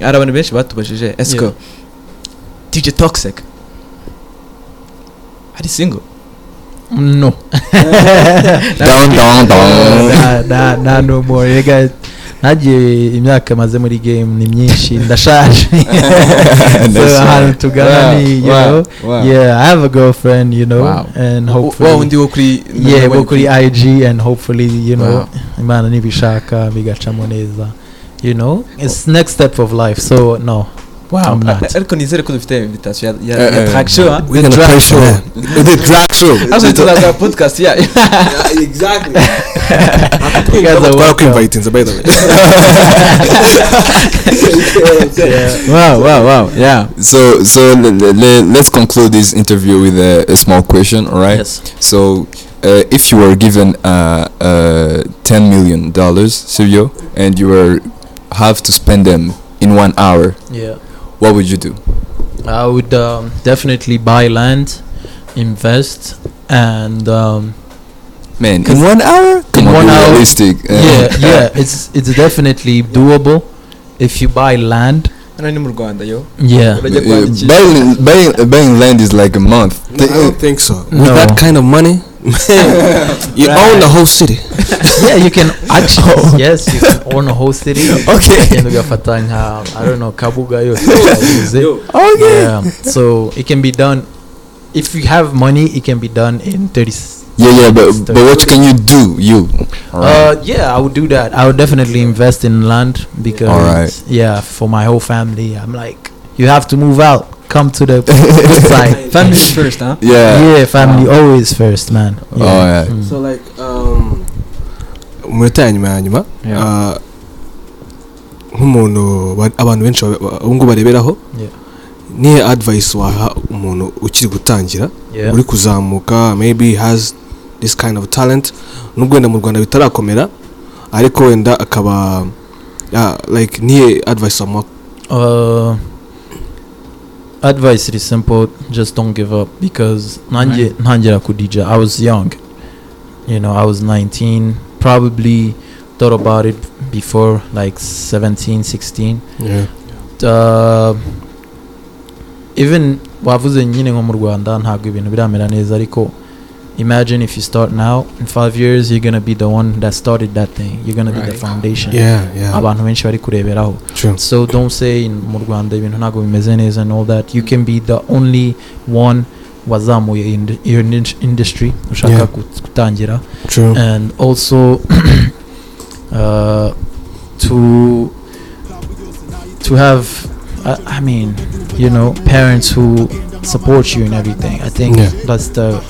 hari abantu benshi batubajije Yeah. DJ Toxic. Ari single? No. down down down. Nah, nah, nah, no more. Rega, nagiye imyaka maze muri game ni myinshi ndashaje. Ahantu tugana ni yeah i have a girlfriend you know Wow. and hopefully wundi wo kuri yeah bo kuri IG and hopefully you know Wow. imana nibishaka bigacamo neza you know? It's next step of life so no. Wow I'm not. ariko nizere ko dufite invitation ya ya track show. We're gonna play show. The drag show. Actually tuzaga podcast ya exactly. you guys are welcome inviting by the way. wow wow wow yeah so so le- le- le- let's conclude this interview with a, a small question all right yes so uh, if you were given uh, uh, 10 million dollars Silvio and you were have to spend them in one hour yeah what would you do? I would um, definitely buy land invest and um, man in one hour? come on one hour? realistic. Uh, yeah yeah it's it's definitely doable if you buy land. Hano ni mu Rwanda yo. Yeah. Uh, buying, buying, buying land is like a month. I don't think so. With No. that kind of money, you own the whole city. yeah you can actually yes you can own a whole city. Okay. Ugenda ugafata nka i don't know kabuga yose okay. Yeah so it can be done. If you have money it can be done in 30 s- yeah yeah but, but what can you do? You. Right uh yeah i would do that. I would definitely invest in land because Alright. yeah for my whole family. I'm like you have to move out. Come to the good side family first huh? Yeah. Yeah family always first man. Oh, yeah. Mm. So like um umunota ya nyuma ya nyuma Yeah. uh, nk'umuntu ba- abantu benshi ubu ngubu bareberaho Yeah. nihe advice waha umuntu ukiri gutangira? Yeah. Uri kuzamuka maybe has this kind of talent. Nubwo wenda mu rwanda bitarakomera ariko wenda akaba yeah, like nihe advice wamuha Uh, advice is simple. Just don't give up because nanje ntangira ku DJ. I was young. You know, I was 19. Probably thought about it before like 17, 16. yeah. Uh, even wavuze nyine nko mu Rwanda ntabwo ibintu biramera neza ariko imagine if you start now in five years you're gonna be the one that started that thing you're gonna be the Right. foundation Yeah, yeah. abantu benshi bari kureberaho True. so don't say in- mu rwanda ibintu ntabwo bimeze neza and all that you can be the only one wazamuye in your niche industry ushaka gutangira True. and also uh, to to have uh, i mean you know parents who support you in everything i think Yeah. that's the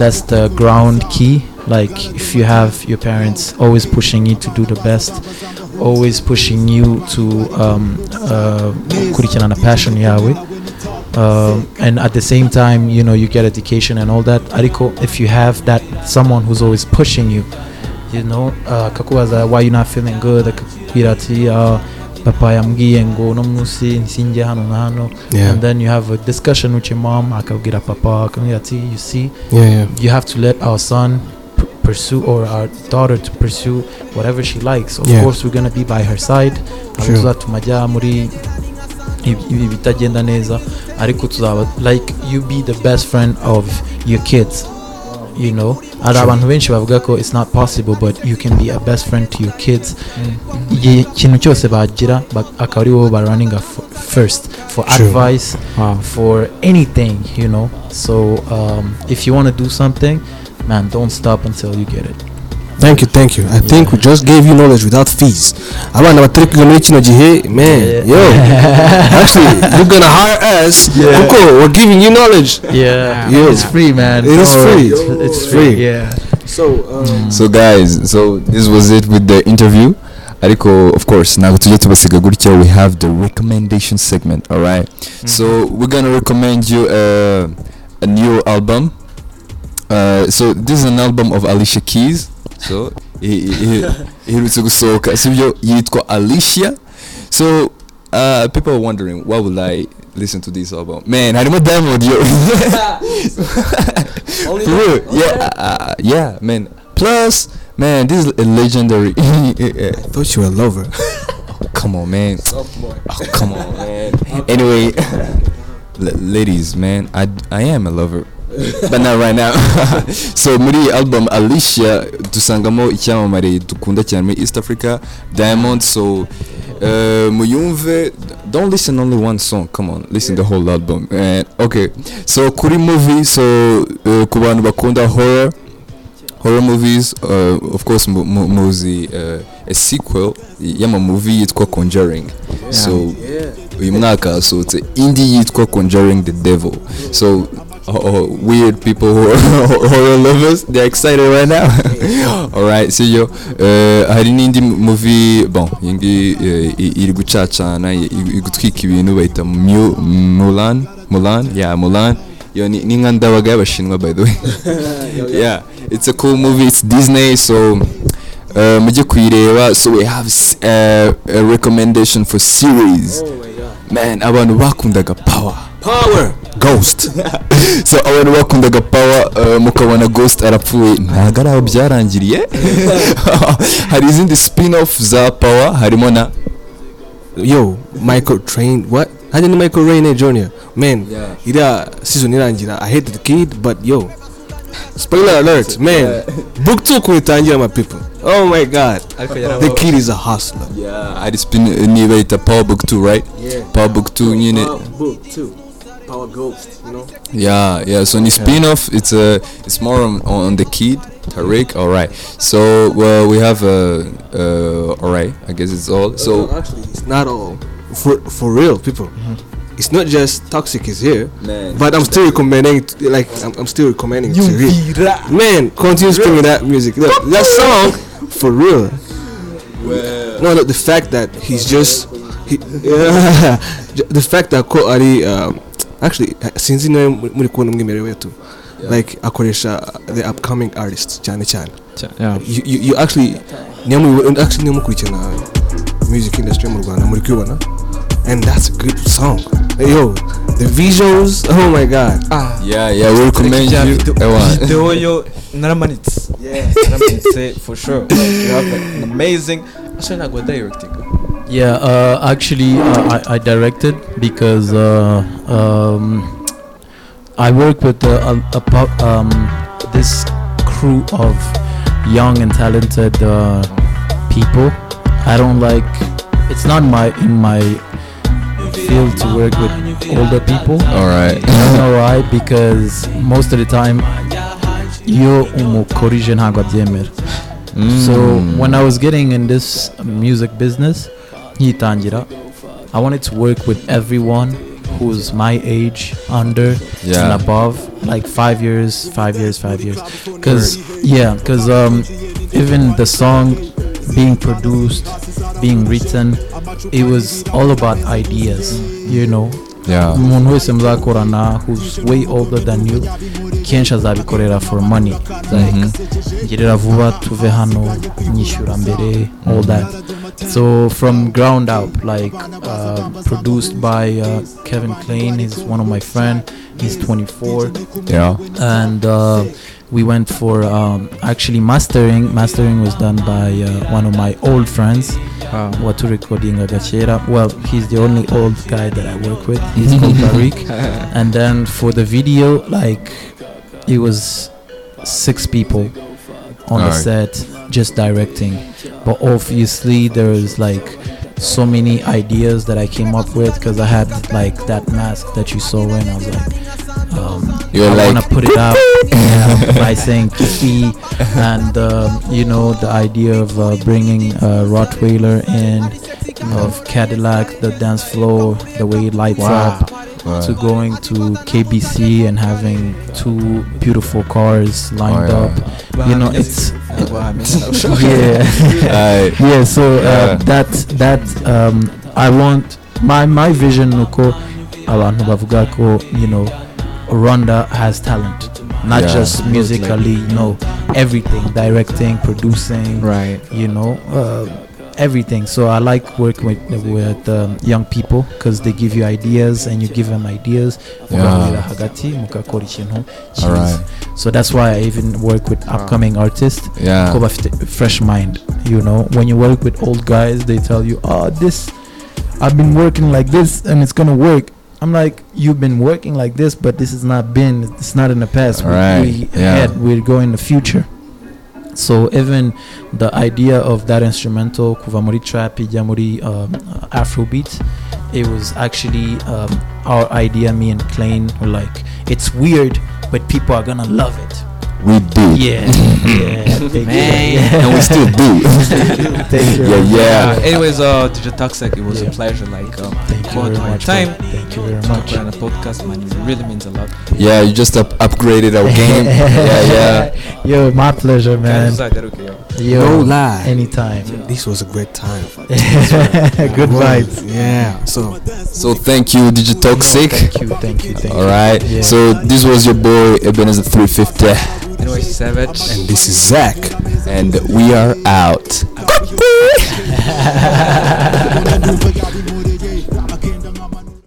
that's the ground key. Like if you have your parents always pushing you to do the best always pushing you to um uh passion yawe. Um, and at the same time you know you get education and all that. Ariko if you have that someone who's always pushing you you know uh, why you not feeling good? Uh, papa yambwiye ngo uno munsi sinjye hano na hano. And then you have a discussion with your mom akabwira papa akamubwira ati you see you have to let our son pursue or our daughter to pursue whatever she likes. Of Yeah. course we're gonna be by her side. Ntabwo Sure. tuzatuma ajya muri ibi bitagenda neza. Ariko tuzaba like you be the best friend of your kids. You know hari abantu benshi bavuga ko it's not possible but you can be a best friend to your kids ikintu cyose bagira ba- akaba ari wowe baraninga first for True. advice Wow. for anything, you know. So um, if you want to do something, man, don't stop until you get it. Thank you, thank you. I think we just gave you knowledge without fees. Abana batari kwiga muri kino gihe, man, Yeah. yo, actually, you're gonna hire us. Yeah. Kuko we're giving you knowledge. Yeah, Yeah. it's free, man. It is free. It's, Free. Yeah. So, um, so guys so this was it with the interview ariko of course ntabwo tujya tubasiga gutya we have the recommendation segment alright so we're gonna recommend you uh, a new album uh, so this is an album of Alicia Keys so iherutse gusohoka sibyo yitwa Alicia so uh, people are wondering why would I listen to this album man harimo Diamond yo real, yeah, uh, yeah, man. Plus, man, this is a legendary. I thought you were a lover. come on, man. Oh, come on, man. Anyway, ladies, man, I, I am a lover. But not right now. So muri album alicia dusangamo icyamamare dukunda cyane muri east africa diamond so uh, muyumve don't listen only one song come on listen the whole album. And okay so kuri movie so uh, ku bantu bakunda horror horror movies uh, of course mu- mu- muzi uh, a sequel y'amamovie yitwa conjuring. So uyu mwaka hasohotse indi yitwa conjuring the devil. So oh, oh, weird people who are horror lovers? They're excited right now? Alright see yo uh, hari n'indi movie bon iyi ngiyi uh, i- iri gucacana iri gutwika ibintu bayita Mu- Mulan Mulan? Yeah Mulan. Yo ni nka ndabaga y'abashinwa by the way. Yeah it's a cool movie it's disney so uh, mujye kuyireba. So we have uh, a recommendation for series. Man abantu bakundaga power Power. Ghost. so abantu bakundaga power uh, mukabona ghost arapfuye ntabwo ari aho byarangiriye hari izindi spin off za power harimo na Yo, Michael Train. What? Hajya ni Michael Rainer Jr. Man, iriya season irangira. I hated the kid, but yo. Spoiler alert, man. Book 2 kuitangira my people. Oh my god. The kid is a hustler. yeah hari spin ni bayita power book 2 right power book 2 nyine book 2. Power Ghost, you know? Yeah, yeah. So in spin off, it's uh, it's more on, on the kid, Tariq. All right. So well, we have uh, uh, all right. I guess it's all. So So actually, it's not all for for real people. It's not just toxic is here, man, but I'm still recommending. It, like I'm, I'm still recommending it to read. Man, continue streaming that music. That, that song for real. No, no, the fact that he's just he, the fact that ko ari um, actually kubona umwimerere tu like akoresha the upcoming artists cyane cyane yeah. you, you, you actually niyo mukurikirana music industry mu Rwanda muri kubibona and that's a good song yo the visuals oh my god yeah, yeah. We recommend Yeah, you. video- yo naramanitse naramanitse for sure you have an amazing asa ntabwo directing Yeah, uh, actually, uh, I, I directed because uh, um, I work with uh, a, a, um, this crew of young and talented uh, people. I don't like. It's not my in my field to work with older people. All right. Don't know why because most of the time iyo umukorije ntabwo abyemera so Mm. when I was getting in this music business nkitangira I wanted to work with everyone who's my age under and Yeah. above like five years five years five years because yeah because um even the song being produced being written it was all about ideas you know Yeah. umuntu wese muzakorana who's way older than you kenshi azabikorera for money like ngirira vuba tuve hano nyishyura mbere all that so from ground up like uh, produced by uh, Kevin Klein he's one of my friend he's 24 Yeah. and uh, we went for um, actually mastering. Mastering was done by uh, one of my old friends watu recording agakera well he's the only old guy that i work with. He's called Tariq and then for the video like it was six people on the Alright. set just directing. But obviously there was like so many ideas that i came up with because i had like that mask that you saw when i was like um, You're I like, want to put it out yeah, by saying Kifi and um, you know the idea of uh, bringing uh, Rottweiler in of Cadillac the dance floor the way it lights up to going to KBC and having two beautiful cars lined Oh, up. You know it's yeah yeah. Aye. yeah so uh, Yeah. that that um, I want my my vision nuko abantu bavuga ko you know Rwanda has talent not Yeah. just musically no everything directing producing right you know uh, everything so I like working with with um, young people because they give you ideas and you give them ideas Yeah. Alright. so that's why I even work with upcoming artists Yeah. fresh mind you know when you work with old guys they tell you oh this i've been working like this and it's gonna work i'm like you've been working like this but this has not been it's not in the past We- Right, we, yeah. ahead we're going the future so even the idea of that instrumental kuva muri trap ijya muri um, afrobeat it was actually um, our idea me and Klein were like it's weird but people are gonna love it We did. yeah yeah thank you. Man. yeah. And we still do. Thank you. yeah, yeah. Uh, anyways, uh, DJ Toxic, it was Yeah. a pleasure. Like, um, Thank you for very my much. time. bro. Thank you very much. on a podcast, man, it really means a lot. Yeah, you just up- upgraded our game. yeah, yeah. Yo, my pleasure, man. Yo. No lie. anytime. This was a great time. Good vibes. Yeah. So So thank you, Digitoxic. Thank you, thank you, thank All you. right. Yeah. So this was your boy Ebenezer 350, Anyway, Savage. and this is Zach. and we are out.